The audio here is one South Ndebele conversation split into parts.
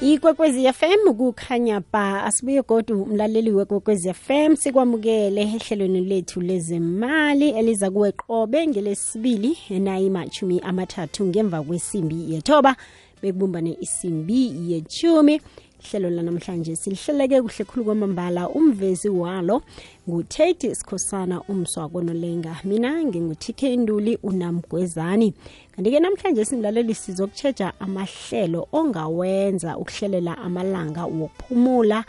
ikwekwezi fm kukhanya ba asibuye godu umlaleli wekwekwezi fm sikwamukele ehlelweni lethu lezemali eliza kuwe qobe ngelesibili nayimashumi amathathu ngemva kwesimbi yethoba bekubumbane isimbi yechumi hlelo lanamhlanje silihleleke kuhle khulu kwamambala umvezi walo ngutate sikhosana umswako nolenga mina ngingu-tk nduli unamgwezani kanti-ke namhlanje simlaleli sizokutshetsha amahlelo ongawenza ukuhlelela amalanga wokuphumula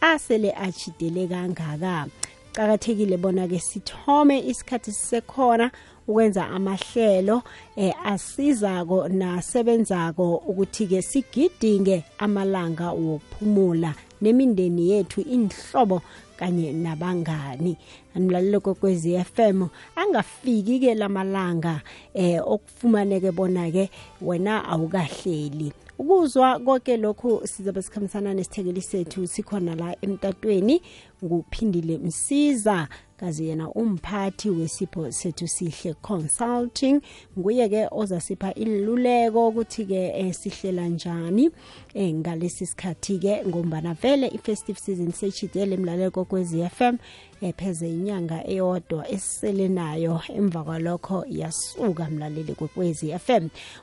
asele ajidele kangaka qakathekile bona-ke sithome isikhathi sisekhona ukwenza amahlelo eh, asizako nasebenzako ukuthi-ke sigidinge amalanga wokuphumula nemindeni yethu inhlobo kanye nabangani mlalelo kokwezi FM angafiki ke lamalanga eh okufumaneke bona ke wena awukahleli ukuzwa konke lokhu sizabe sikhambisana nesithekeli sethu sikhona la emtatweni nguphindile msiza kazi yena umphathi wesipho sethu sihle consulting nguye ke ozasipha iluleko ukuthi ke eh, sihlela njani eh, ngalesi sikhathi ke ngombana vele i-festive season sechidele emlaleko kwezi FM epheze eh, inyanga eyodwa esisele nayo emva kwalokho yasuka mlaleli kwekwezi FM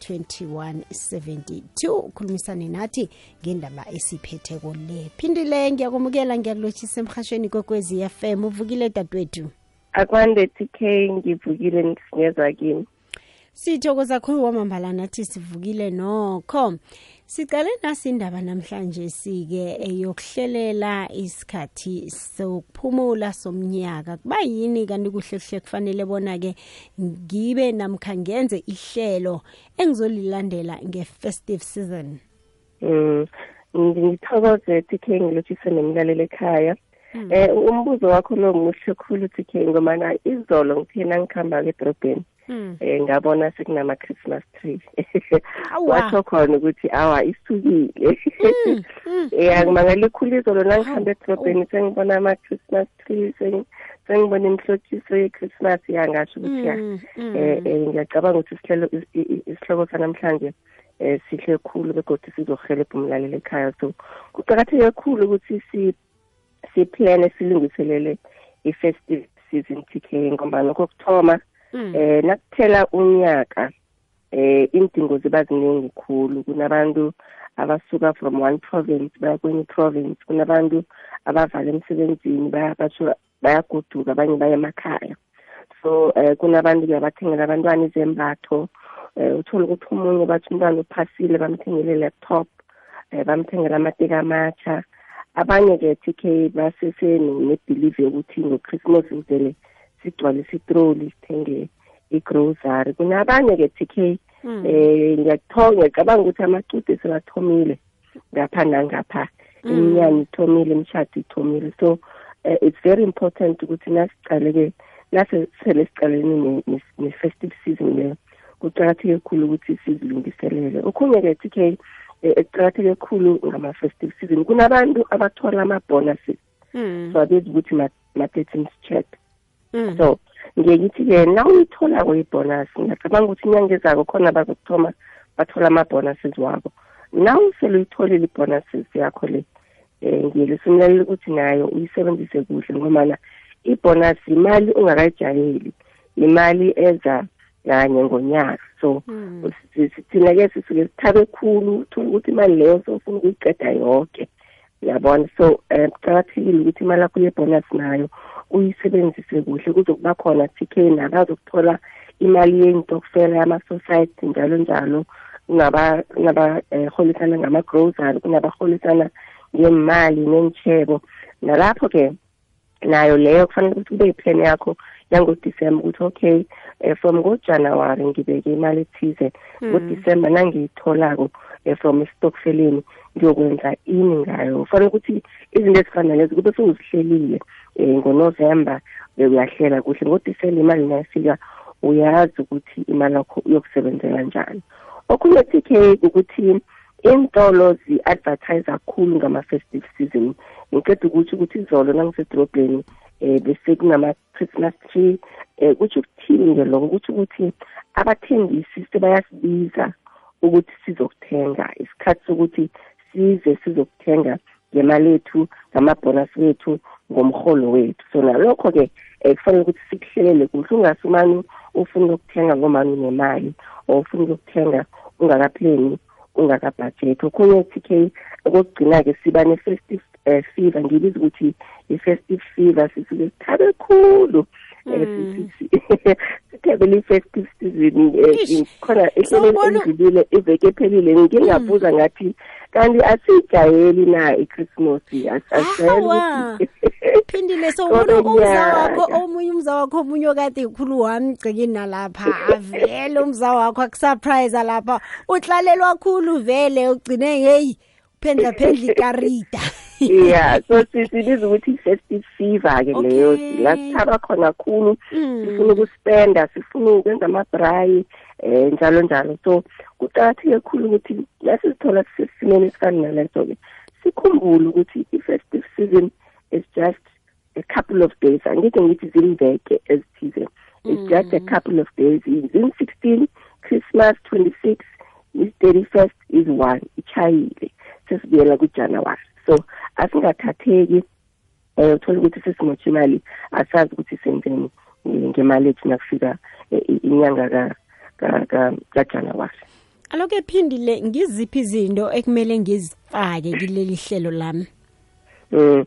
2172 ukhulumisane nathi ngendaba esiphetheko le phindile ngiyakumukela ngiyakulotshisa emhashweni kokwezi FM uvukile dadwethu akwande TK ngivukile ngisinyezwa kimi sithokoza khulu wamambala nathi sivukile nokho Siqale nasi indaba namhlanje sike eyokuhlelela isikhathi sokuphumula somnyaka. Kuba yini kanti kuhle kuhle kufanele bona ke ngibe namkha ngenze ihlelo engizolilandela nge-festive season? Mm. Ngithokoze TK ngilotshise nemlaleli ekhaya. Mm. Eh umbuzo wakho lo muhle khulu TK ngoba izolo ngithena ngikhamba ke edrobheni. um ngabona sekunama-christmas tree watsho khona ukuthi awa isukile hmm, hmm. ya ngimangale khulu izolo nangihambe edrobheni oh. sengibona ama-christmas tree sengibona imihlokiso ye-christmas yangasho ukuthi ya um ngiyacabanga ukuthi isihloko sanamhlanje um sihle khulu begodwa sizohelebha umlaleli ekhaya so kuqakatheke khulu ukuthi siphilene silungiselele i-festive season t k ngombana kokuthoma um mm. eh, nakuphela unyaka eh indingo ziba ziningi khulu kunabantu abasuka from one province baya kwenye province kunabantu abavala emsebenzini basho bayagoduka abanye baye emakhaya so um kunabantu ngiyabathengela abantwana izembatho um uthole ukuthi omunye bathi umntwana uphasile bamthengele i-laptop um bamthengela amateka amatsha abanye-ke t k basesenebhilivi yokuthi ngochristmas uzele sigcwale isitroli sithenge igrocery kunabanye-ke t k um hmm. ngiyacabanga ukuthi amacude sebathomile ngapha nangapha mm. iminyana ithomile imishado ithomile so uh, it's very important ukuthi nasiqaleke nasele siqaleni ne-festive season leyo kuqakatheke khulu ukuthi sizilungiselele okhunye-ke t k eh, ekuqakatheke khulu ngama-festive season kunabantu abathola ama-bonuses mm. so abezi ukuthi ma-thirteen check mm. so ngiye ngithi-ke na uyitholako ibonus ngiyacabanga ukuthi inyanga ezako khona bazokuthoma bathola ama-bonuses wabo na usele uyitholile i-bonuses yakho le um ngiyelisa umlaleli ukuthi nayo uyisebenzise kuhle ngomana i-bonus yimali ungakayijayeli yimali eza kanye ngonyaka so hmm. thina-ke sisuke sithabe khulu uthola ukuthi imali leyo sofuna ukuyiqeda yoke yabona so um kuqakathekile ukuthi imali yakho yebonus nayo uyisebenzise kuhle kuzokuba khona TK nabazokuthola imali yeyintokfela yama-society njalo njalo kungabaholisana eh, ngama-grocery kungabaholisana ngemali nenchebo nalapho-ke nayo leyo kufanele ukuthi kube yi-plan yakho yangodisemba ukuthi okay um from ngojanuwari ngibeke imali ethize hmm. ngodisemba nangiyitholako um from esitokfeleni ngiyokwenza ini ngayo kufanele ukuthi izinto ezifana lezo kube sewuzihlelile um eh, ngonovemba uyahlela kuhle ngodisemba imali nayifika uyazi ukuthi imali yakho uyokusebenzela njani okhunye-tk ukuthi iintolo zi-advertise khulu ngama-festive season ngiqeda ukuthi ukuthi izolo nangisedorobheni um eh, bese kunama-christmas tree um kutsho ukuthini-ke loko kutsho ukuthi abathengisi sebayasibiza ukuthi sizokuthenga isikhathi sokuthi size sizokuthenga ngemali yethu ngamabhonasi wethu ngomholo wethu so nalokho-ke um kufanele ukuthi sikuhlelele kuhle ungase umane ufuna ukuthenga ngomani unemali or ufuna ukuthenga ungakapheni ungakabhajethi okhunye t k okokugcina-ke siba ne-festive um fever ngibiza ukuthi i-festive fever sisuke sithabe khulu mm. sithabela i-festive season um khona ehleleni engidlulile iveke ephelile ngingabuza mm. ngathi kanti asiyijayeli na i-christmas asijayeliphindile so umza wakho omunye umza wakho omunye okade khulu wamgcikini nalapha avele umza wakho akusurprise lapha utlalelwa khulu vele ugcine yeyi phendla phendla ikarida yeah so sibiza ukuthi i-festive fever ke leyo la sithaba khona khulu mm. sifuna ukuspenda sifuna ukwenza amabrayi um eh, njalo njalo so kuqakatheke khulu ukuthi nasizithola sisesimeni esifani naleso-ke sikhumbule ukuthi i-festive season is just a couple of days angeke ngithi zimveke ezithize it's mm. just a couple of days in 16 christmas 26 is 31st is one ichayile sesibuyela kujanuwari so asingathatheki um uthole ukuthi sesimotha imali asazi ukuthi senzeni eh, ngemali ethu nakufika eh, inyanga kajanuwari aloke phindile ngiziphi izinto ekumele ngizifake kuleli hlelo lami um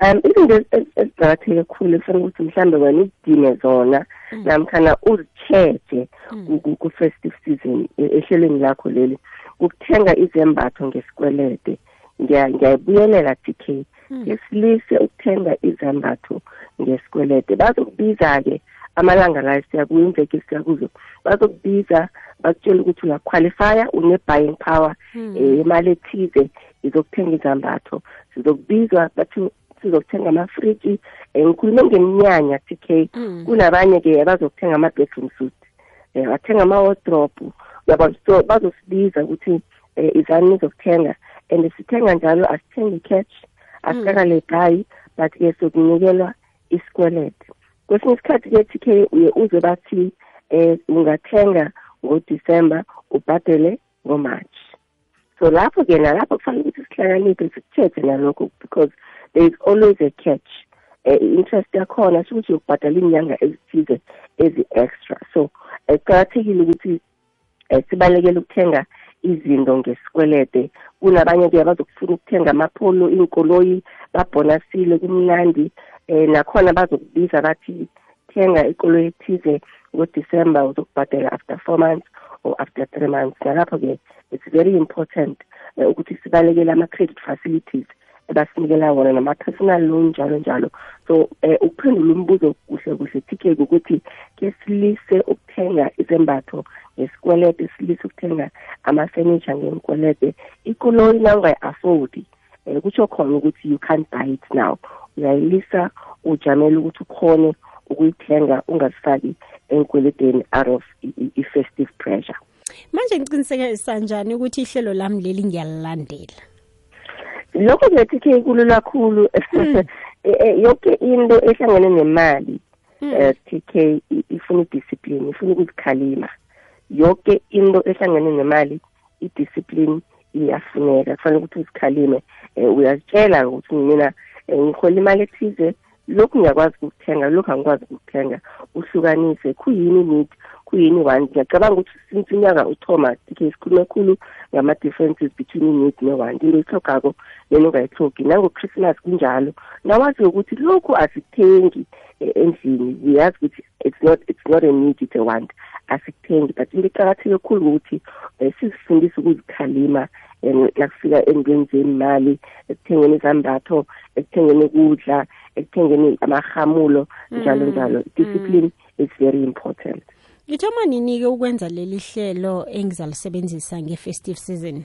um izinto eziqakatheke khulu ekufanele ukuthi mhlawumbe wena uzidine zona mm. namkhana uzitsheje mm. ku-festive season e-, ehlelweni lakho leli ukuthenga izembatho ngesikwelede ngiyayibuyelela t k hmm. ngesilise ukuthenga izambatho ngesikwelede bazokubiza-ke amalanga layo siyakuwenzeki siyakuzo bazokubiza bakutshela ukuthi uyaqualifya une-buying power um imali ethize izokuthenga izambatho sizokubizwa bathi sizokuthenga amafriji um ngikhulume ngeminyanya t k mm. kunabanye-ke abazokuthenga ama-bedroom suit um bathenga ama-wardrop yabo so bazosibiza ukuthi um izani nizokuthenga and sithenga njalo asithengi catch asikakaledayi mm. but-ke sokunikelwa isikwelede kwesinye isikhathi-ke t k uye uze bathi um ungathenga ngodisemba ubhadele ngomarch so lapho ke nalapho kufanele ukuthi sihlakaniphe sikuthethe nalokho because there is always a catch eh, i-interest yakhona sho ukuthi yokubhadala iinyanga ezithize ezi-extra so eh, kuqakathekile ukuthi eh, sibalekele ukuthenga izinto ngesikwelede kunabanye ke abazokufuna ukuthenga amapholo iinkoloyi babhonasile kumnandi um nakhona bazokubiza bathi thenga ikoloyi ethize ngodisemba uzokubhadela after four months or after three months nalapho-ke it's very important uh, ukuthi sibalekele ama-credit facilities ebasinikela wona nama-personal loan njalo njalo so um ukuphendula umbuzo kuhle kuhle thikeke ukuthi ke silise ukuthenga izembatho ngesikwelede silise ukuthenga ama-furniture ngenkwelede ikoloyi na ungayi-afodi um kutho khona ukuthi you can't buy it now uyayilisa ujamele ukuthi ukhone ukuyithenga ungazifaki enkweleteni out of i-festive pressure manje ngiqinisekisa njani ukuthi ihlelo lami leli ngiyalilandela lokho ngiyathi khe inkulu lakhulu hmm. e, e, yonke into ehlangene nemali um hmm. eh, t k ifuna idiscipline ifuna ukuzikhalima yonke into ehlangene nemali i-discipline iyafuneka kufanele ukuthi uzikhalime um uyazitshela ukuthi mina um ngihola imali ethize lokhu ngiyakwazi ukuthenga lokhu angikwazi ukuthenga uhlukanise khuyini need khuyini one ngiyacabanga ukuthi since unyaka uthoma sikhe sikhulume khulu ngama-differences between i-need ne-one into oyihlogako nena ungayihlogi nango-christmas kunjalo nawazi ukuthi lokhu asithengi endlini ngiyazi ukuthi it's not it's not a need it's a want asithengi but into eqakatheke khulu ukuthi eh, sizifundise ukuzikhalima um nakufika entweni zemali ekuthengeni izambatho ekuthengeni ukudla ekuthengeni amarhamulo njalo mm. njalo discipline is very important ngithoma nini-ke ukwenza leli hlelo engizalisebenzisa nge-festive season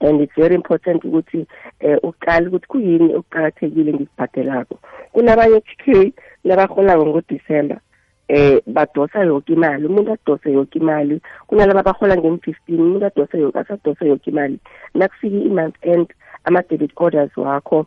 and it's very important ukuthi eh uqala ukuthi kuyini okuqhakathekile ngikubhadelako kunabanye HK nabaholako ngoDecember eh badosa yoke imali umuntu adose yoke imali kunalaba bahola nge-15 umuntu adose yoke asadose yoke imali nakufika i-month end ama-debit orders wakho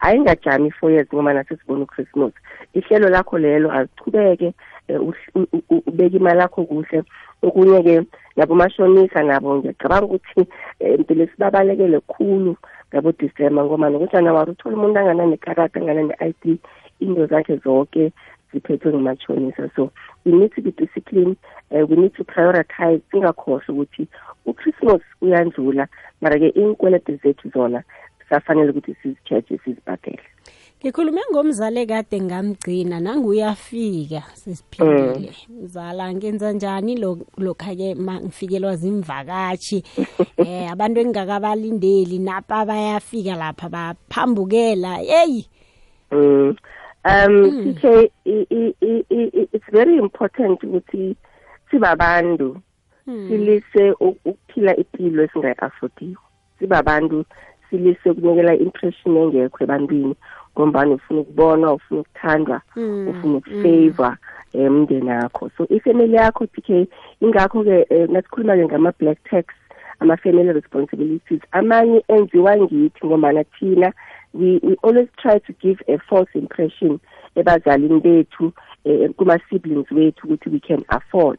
ayingajami i-four years ngomana sesibona ukhrismusi ihlelo lakho lelo azichubeke eh, ubeke imali yakho kuhle okunye-ke nabomashonisa nabo ngiyacabanga ukuthi eh, mpilo sibabalekele khulu ngabodisemba ngoba nokuthi anawari uthole umuntu angananekarata angana-ne-i d into zakhe zonke ziphethwe ngumashonisa so we need to be discipline uh, eh, we need to prioritize singakhohlwa ukuthi uchristmas uyandlula mara-ke iinkwelede zethu zona kusafanele ukuthi sizitshetshe sizibhadele ngikhulume ngomzali kade ngamgcina nanguyafika sesiphindile mm. mzala ngenza njani lokha-ke ma ngifikelwa zimvakatshi um eh, abantu engingakabalindeli napa bayafika lapha baphambukela yeyi mm. um mm. tk it's very important ukuthi sibabantu silise ukuphila ipilo esingayi-afodiwe sibabantu silise ukunikela impression engekho ebantwini ngombani ufuna ukubonwa ufuna ukuthandwa mm, ufuna mm. ukufavor mm. emndeni akho so ifamily yakho p k ingakho-ke eh, nasikhuluma-ke ngama-black tax ama-family responsibilities amanye enziwa ngithi ngomana thina we, we always try to give a false impression ebazalini bethu eh, kuma-siblings wethu ukuthi we can afford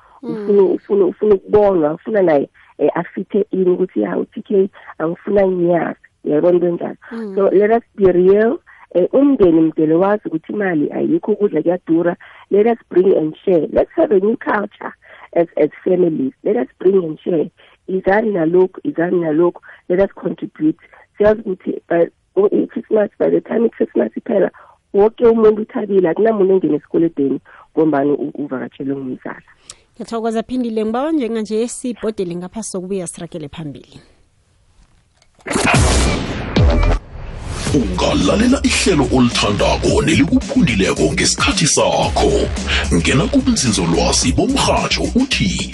ufuna ufuna ufuna ukubonga ufuna naye um afithe ini ukuthi hawu t k angifuna ngiyazi yayibona into enjalo mm. so let us be real um umndeni mdele wazi ukuthi imali ayikho ukudla kuyadura let us bring and share let's have a new culture as as families let us bring and share izani nalokhu izani nalokhu let us contribute siyazi ukuthi ngoba i-christmas by the time i-christmas iphela woke umuntu uthabile akunamuntu ongena esikoledeni ngombani uvakatshelwe ngumzala ngiyathokoza phindile ngibawa njenganje sibhodele ngapha sokubuya sirakele phambili ungalalela ihlelo olithandako nelikuphundileko ngesikhathi sakho ngena kubunzinzolwazi bomrhatsho uthi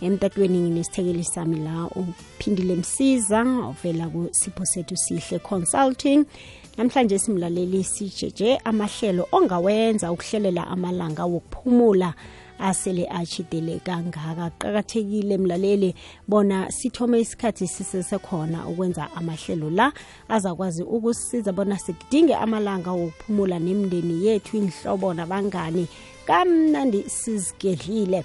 emtatweni nginesithekeli sami la uphindile msiza ovela kusipho sethu sihle consulting namhlanje simlaleli sijeje amahlelo ongawenza ukuhlelela amalanga wokuphumula asele achidele kangaka qakathekile mlaleli bona sithome isikhathi sisesekhona ukwenza amahlelo la azakwazi ukusiza bona sikudinge amalanga wokuphumula nemndeni yethu inhlobo nabangani kamnandi sizigedlile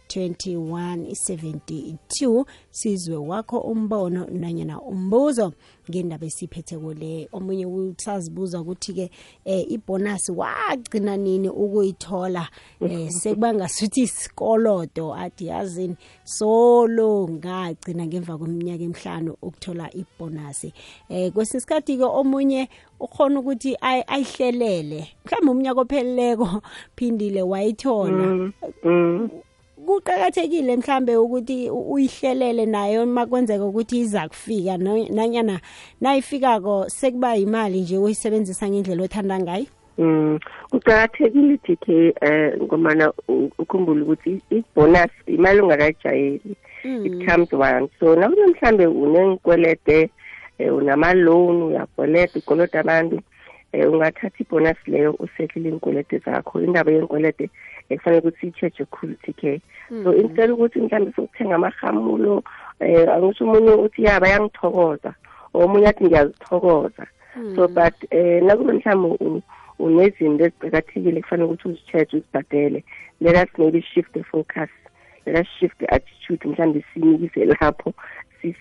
2172 sizwe wakho umbono nanyana umbuzo ngendaba esiphetheko le omunye usazibuza ukuthi-ke eh, ibonus wagcina nini ukuyithola eh, sekuba ngasuthi isikolodo athi yazini solo ngagcina ngemva kweminyaka emihlanu ukuthola ibonus eh, kwesinye isikhathi-ke omunye ukhona ukuthi ayihlelele mhlawumbe umnyaka opheleleko phindile wayithola mm, mm. kuqakathekile mhlambe ukuthi uyihlelele nayo makwenzeka ukuthi iza kufika nanyana nayifikako sekuba yimali nje uyisebenzisa ngendlela othanda ngayo Mm kuqakathekile DK eh ngomana ukhumbula ukuthi ibonus imali ongakajayeli mm. it comes once so nakuthi mhlambe unengikwelede um eh, unama-loan uyakweleda ukolota abantu um ungathatha ibonus leyo usehlile iinkwelede zakho indaba yenkwelede ekufanele ukuthi i-church khulu tk so mm-hmm. instead ukuthi mhlawumbe sokuthenga amarhamulo um angisho omunye uthi ya bayangithokoza omunye athi ngiyazithokoza so mm. but um nakube mhlawumbe unezinto eziqakathekile kufanele ukuthi uzi-church uzibhadele let us maybe shift the focus akashift attitude mhlawumbe sinikise lapho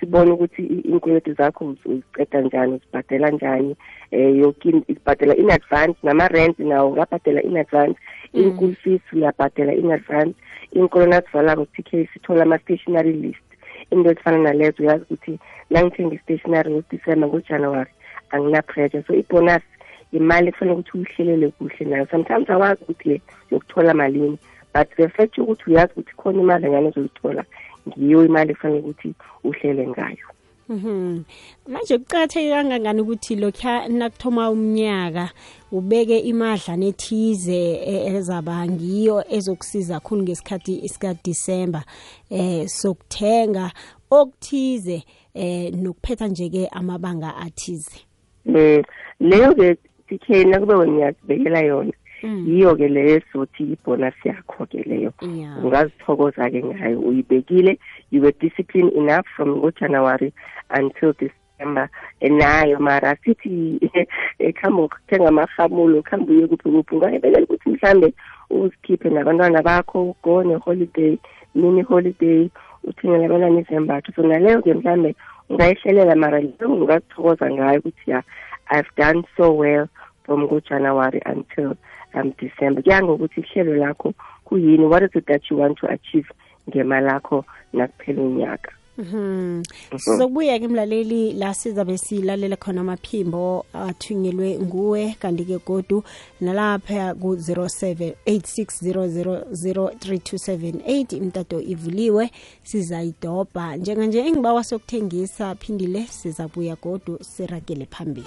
sibone ukuthi iinkweletu zakho uziqeda njani uzibhadela njani um yoke ibhadela in advance nama-rent nawo ungabhadela in advance mm. iinkul fees uyabhadela in advance iinkolo nazivalako p k sithola ama-stationary list into ezifana nalezo uyazi ukuthi nangithenga i-stationary ngodisemba ngojanuwari anginapressure so ibonus yimali ekufanele ukuthi uyihlelele kuhle nayo sometimes awazi ukuthi yokuthola malini but the fact yokuthi uyazi ukuthi khona imali engane ezoyithola ngiyo imali efanele ukuthi uhlele ngayo Mhm. Manje kuqhatheke kangangani ukuthi lokha nakuthoma umnyaka ubeke imadlana ethize e, ezaba ngiyo ezokusiza khulu ngesikhathi sika December eh sokuthenga okuthize eh nokuphetha nje ke amabanga athize. um leyo-ke sitheni nakube wena ngiyazibekela yona Mm. yiyo-ke leyo esizothi yibonus yakho-ke leyo ungazithokoza-ke ngayo uyibekile you were discipline enough from ngojanuary until december nayo mara sithi ekuhambe eh, ukuthenga amahamulo ukuhambe uye kuphi kuphi ungayebelela ukuthi mhlambe uzikhiphe nabantwana bakho ugone holiday mini holiday uthengela abantwana izembatho so naleyo ke mhlawumbe ungayihlelela mara leyo ungazithokoza ngayo ukuthi ya i've done so well from ngojanuwary until um december kuya ngokuthi ihlelo lakho kuyini what is it that you want to achieve ngemalakho nakuphela unyaka Mhm. Sokubuya ke mlaleli la siza besilalela khona amaphimbo athunyelwe nguwe kanti ke godu nalapha ku 0786003278 imtato ivuliwe sizayidobha njenganje engibawa sokuthengisa phindile sizabuya godu siragele phambili.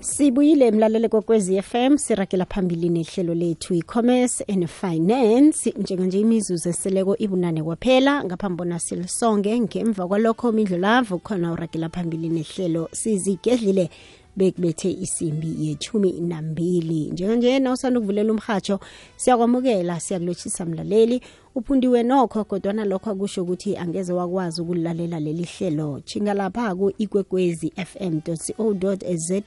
sibuyile mlalele kokwezi FM sirakela phambili nehlelo lethu i-commerce and finance njenganje imizuzu eseleko ibunane kwaphela ngaphambi bona silisonge ngemva kwalokho mindlulavu khona urakela phambili nehlelo sizigedlile bekubethe isimbi yethumi nambili njenganje nawusanda ukuvulela umhatsho siyakwamukela siyakulotshisa mlaleli uphundiwe nokho kodwana lokho akusho ukuthi angeze wakwazi ukulalela leli hlelo chinga lapha ku-ikwekwezi fm co za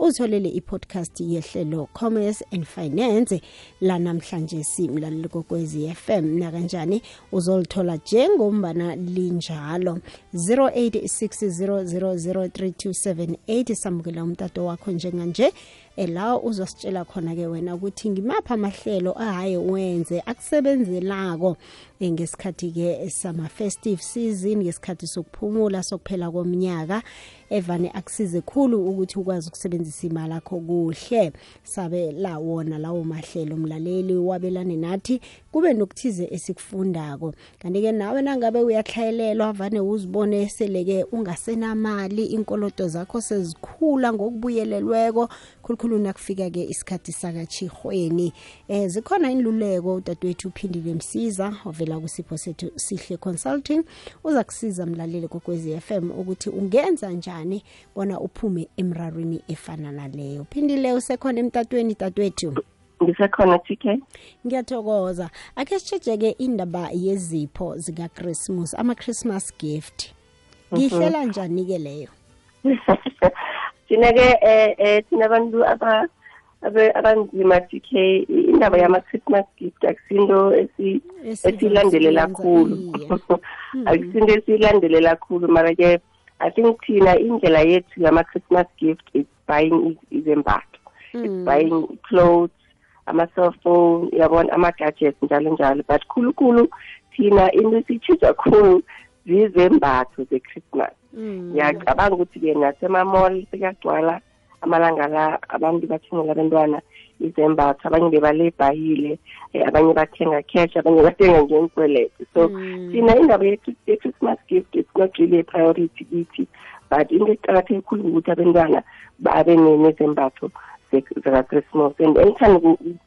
uzitholele i-podcast yehlelo commerce and finance lanamhlanje simlaleli kokwezi fm nakanjani uzolithola njengombana linjalo 0860003278 samukela umtato wakho njenganje e la uzositshela khona-ke wena ukuthi ngimaphi amahlelo ahaye wenze akusebenzelako e, ngesikhathi-ke sama-festive season ngesikhathi sokuphumula sokuphela komnyaka evane akusize khulu ukuthi ukwazi ukusebenzisa imali akho kuhle sabe la wona lawo mahlelo mlaleli wabelane nathi kube nokuthize esikufundako kanti-ke nawe nangabe uyatlhayelelwa vane uzibone seleke ungasenamali inkolodo zakho sezikhula ngokubuyelelweko khulukhulu nakufika-ke isikhathi sakatshirhweni um zikhona inluleko udadewethu uphindile msiza ovela kusipho sethu sihle consulting uza kusiza mlaleli kokwezi f m ukuthi ungenza njani bona uphume emrarweni efana naleyo phindile usekhona emtatweni dadwethu ngisekhona tk ngiyathokoza akhe sitshejeke indaba yezipho zikachristmas ama-christmas gift mhm. ngihlela njani-ke leyo thina-ke eh, eh, thina abantu abanzima tk indaba yama-christmas gift akusinto esiyilandelela khulu mhm. akusinto esiyilandelela khulu mara-ke i think thina indlela yethu yama-christmas gift it's buying izembatho mm. it's buying clothes ama-cell phone yabona ama-gadgets njalo njalo but khulukhulu thina into esitshuja khulu zizembatho ze-christmas mm. ngiyacabanga ukuthi-ke nasemamall sekuyagcwala amalanga la abantu bathengela abantwana izembatho abanye bebalebhayile eh, abanye bathenga cash abanye bathenga ngenkwelete so mm. thina indaba ye-christmas gift it's not really a priority kithi but into eqakatheke khulu ukuthi abentwana babe nezembatho zaka-christmas and engithanda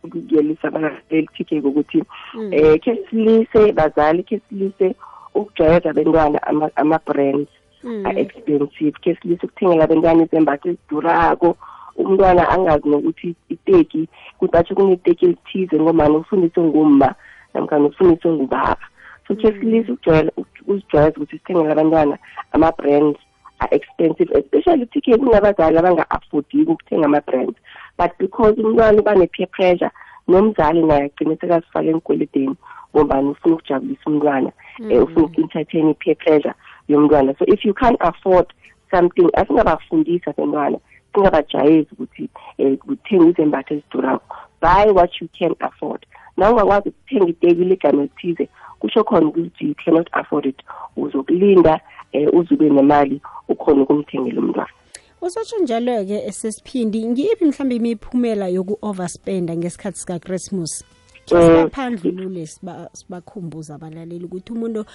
ukuyelisa abalaleli ukuthi um khe silise bazali khe silise ukujwayeza abentwana ama-brands mm. a-expensive khe silise ukuthengela abentwana izembatho ezidurako umntwana angazi nokuthi iteki ukuthi batho kuneteki elithize ngomani ufundiswe ngumma namkha nokufuniswe ngubaba so khe mm. silise ukujwayela uzijwayeza ukuthi sithengele abantwana ama-brands are-expensive especially ukuthi khe kunabazali abanga-affordiki ukuthenga ama-brands but because umntwana uba ne-peer pressure nomzali naye agcine sekazifaka enkweledeni ngombani ufuna ukujabulisa umntwana um ufuna uku-entertain i-peer pressure yomntwana so if you can't afford something asingabafundisi abentwana singabajayezi ukuthi um kuthenga izembatho ezidurako buy what you can afford na ungakwazi ukuthenga iteki ligama elithize kusho khona ukuthi you cannot afford it uzokulinda um uzube nemali ukhona ukumthengela umntwana usatsho njalo-ke esesiphindi ngiyiphi mhlawumbe imiphumela yoku-overspenda ngesikhathi sikachristmas sibaphandlulule sibakhumbuza abalaleli ukuthi umuntu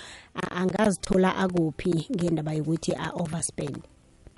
angazithola akuphi ngendaba yokuthi a-overspend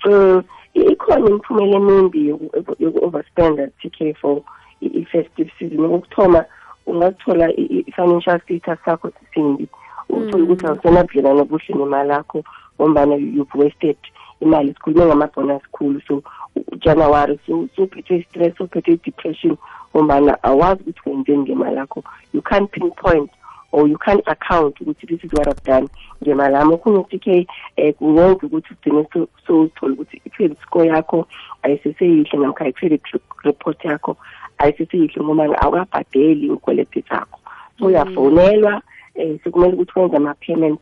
um ikhona imiphumela emimbi yoku-overspenda t k for i-festive season okuthoma ungazithola i-financial status sakho sisimbi uthole ukuthi mm. awusenabudlelane obuhle nemali akho ngombana you've wasted imali sikhulume ngamabhonus khulu so ujanuwari so sophethwe i-stress sophethwe i-depression ngombana awazi ukuthi wenzeni ngemali yakho you can't pinpoint or you can't account ukuthi this is what i've done ngemali yami okhunye ukuthi ke um eh, kungenza ukuthi ugcine sowuthola ukuthi i-credit score yakho ayiseseyihle namkha i-credit report yakho ayiseseyihle ngomani awukabhadeli ukwelede zakho so uyafonelwa um sekumele ukuthi wenze ama-payment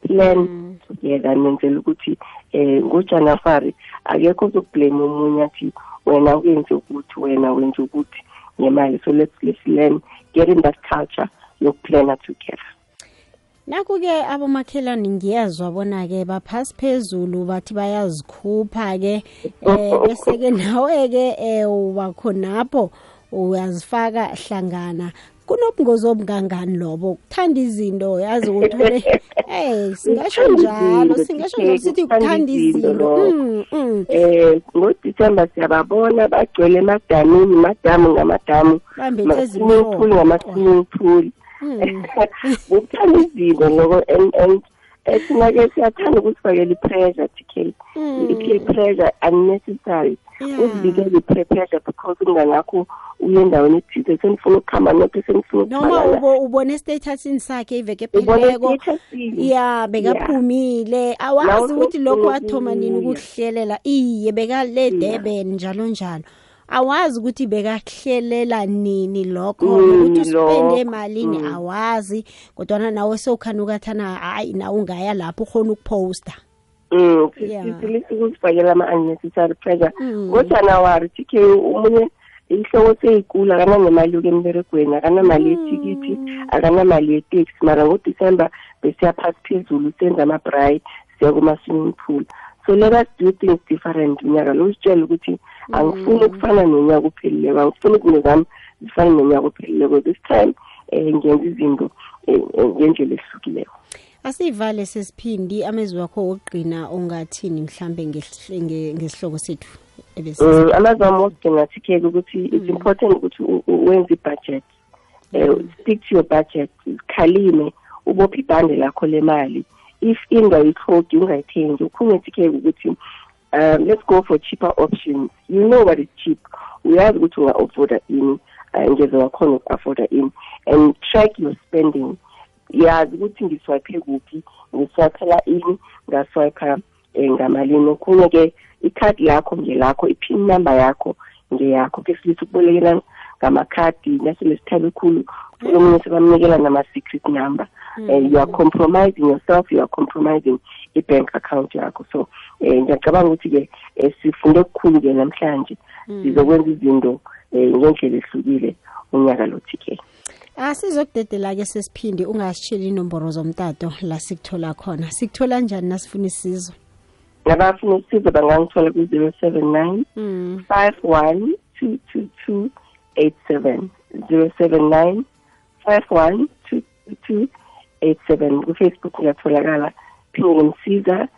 plan mm. together nenzela ukuthi um ngojanafari akekho ozokublame omunye athi wena uyenze ukuthi wena wenze ukuthi ngemali so let's, let's learn get in that culture yokuplana together naku-ke abomakhelwane ngiyezwa bona-ke baphasi phezulu bathi bayazikhupha-ke um eh, bese-ke nawe-ke um eh, ubakhonapho uyazifaka hlangana kunobungozi obungangani lobo kuthanda izinto yazi uthole eh singasho njalo singasho njalo sithi kuthanda izinto mm, mm. eh ngoDecember siyababona bagcwele emadamini madamu ngamadamu masimuphuli ngamasimuphuli mm. kuthanda izinto loko eh, sina-ke siyathanda ukuzifakela i-pressure tk hmm. ithi i-pressure unnecessary uzivikele i-pressure because ungangakho uye endaweni ethize senifuna ukuhamba nokho senifuna noma ubone estatusini sakhe iveke phelileko ya bekaphumile awazi ukuthi lokho wathoma nini ukukuhlelela iye bekalede ben njalo njalo awazi ukuthi bekakuhlelela nini lokho nokuthi usipende emalini mm. awazi kodwana nawe sewukhanukathana hayi nawe ungaya lapho ukhona ukuposta um ukusibhakela ama-unnecessary pressure mm. ngojanawari tk omunye ihloko seyigula akananemali yoke emberegweni akanamali mm. yethikithi akanamali yeteksi mara ngodisemba besiyaphasi phezulu senza ama-bride siya kuma-swimming pool so let us do things different unyaka lo uzitshele ukuthi mm. angifuni ukufana nonyaka uphelileko angifuni izinto zami zifane nonyaka uphelileko this time um ngenza izinto eh, eh, ngendlela ehlukileko asiyivale sesiphindi amezwi wakho wokugcina ongathini mhlambe ngesihloko sethu um amazwi wami wokugcina thikeke ukuthi it's mm. important ukuthi wenze ibhajethi um stick to your budget zikhalime ubophe ibhande lakho lemali if ingayithogi ungayithengi ukhungethikeke ukuthi um let's go for cheaper options you know what is cheap uyazi ukuthi unga-afforda ini eh, ngeze wakhona uku-afforda ini and track your spending yazi ukuthi ngiswayiphe kuphi ngiswayiphela ini ngaswayipha um ngamalini okhunye-ke ikhadi lakho ngelakho i-pin number yakho ngeyakho ke silisa ukubolekelana ngamakhadi nasele sithabe khulu mm. omunye sebamnikela nama-secret number um mm. you are compromising yourself you are compromising i-bank account yakho so um ngiyacabanga ukuthi-ke um sifunde okukhulu-ke namhlanje sizokwenza izinto um ngendlela ehlukile unyaka lothi-ke asizokudedela-ke ah, sesiphindi ungasitsheli inomboro zomtato la sikuthola khona sikuthola njani nasifuna isizo ngabafuna usizo bangangithola ku-zero seven nine hmm. five one two two two eight seven zero seven nine five one two two two eight seven kufacebook ngiyatholakala phinde ngimsiza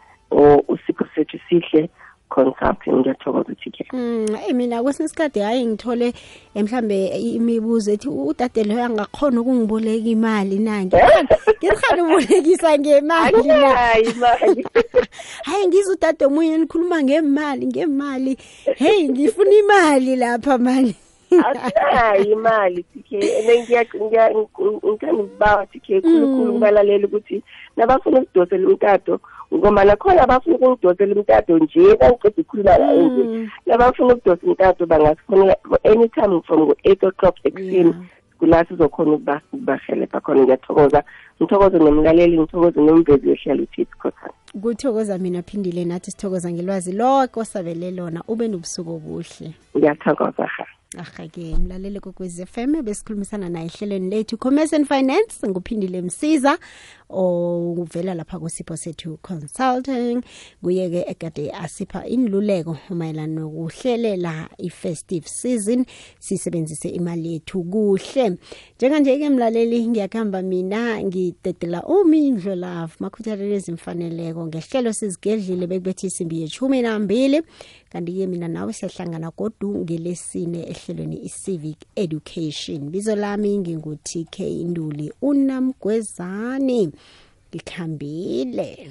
usipho sethu sihle contact ngiyathokoza thike mm hey mina kwesinye isikhathi hayi ngithole mhlambe imibuzo ethi udade loyo angakhona ukungiboleka imali na ngirhani ubolekisa ngemali hayi ngiza udade omunye nikhuluma ngemali ngemali hey ngifuna imali lapha mani asinayo imali tk ngithanda ukubawa tk khulukhulu mm. kubalaleli ukuthi nabafuna ukudosela umtato ngombana khona abafuna ukungidosela umtato nje kangiqeda ukukhuluma naye nje mm. nabafuna ukudosa umtato bangasifonela anytime from ngo-eight o'clock ekuseni kula sizokhona ukubahelebha khona ngiyathokoza ngithokoze nomlaleli ngithokoze nomvezi wehlelo uthith khothana kuthokoza mina phindile nathi sithokoza ngelwazi loke osabele lona ube nobusuku obuhle ngiyathokoza ha ahake mlalele kokwez f m besikhulumisana naye ehlelweni lethu commerce and finance nguphindile msiza ovela lapha kusipho sethu consulting kuye-ke egade asipha inluleko mayelana nokuhlelela i-festive season sisebenzise imali yethu kuhle njenganje-ke mlaleli ngiyakuhamba mina ngidedela umindlo love makhuthalelo ezimfaneleko ngehlelo sizigedlile bekubethi isimbi yeshumi nambili kanti-ke mina nawe siyahlangana godu ngelesine ehlelweni i-civic education bizo lami ngingu-tk induli unamgwezani ngikhambile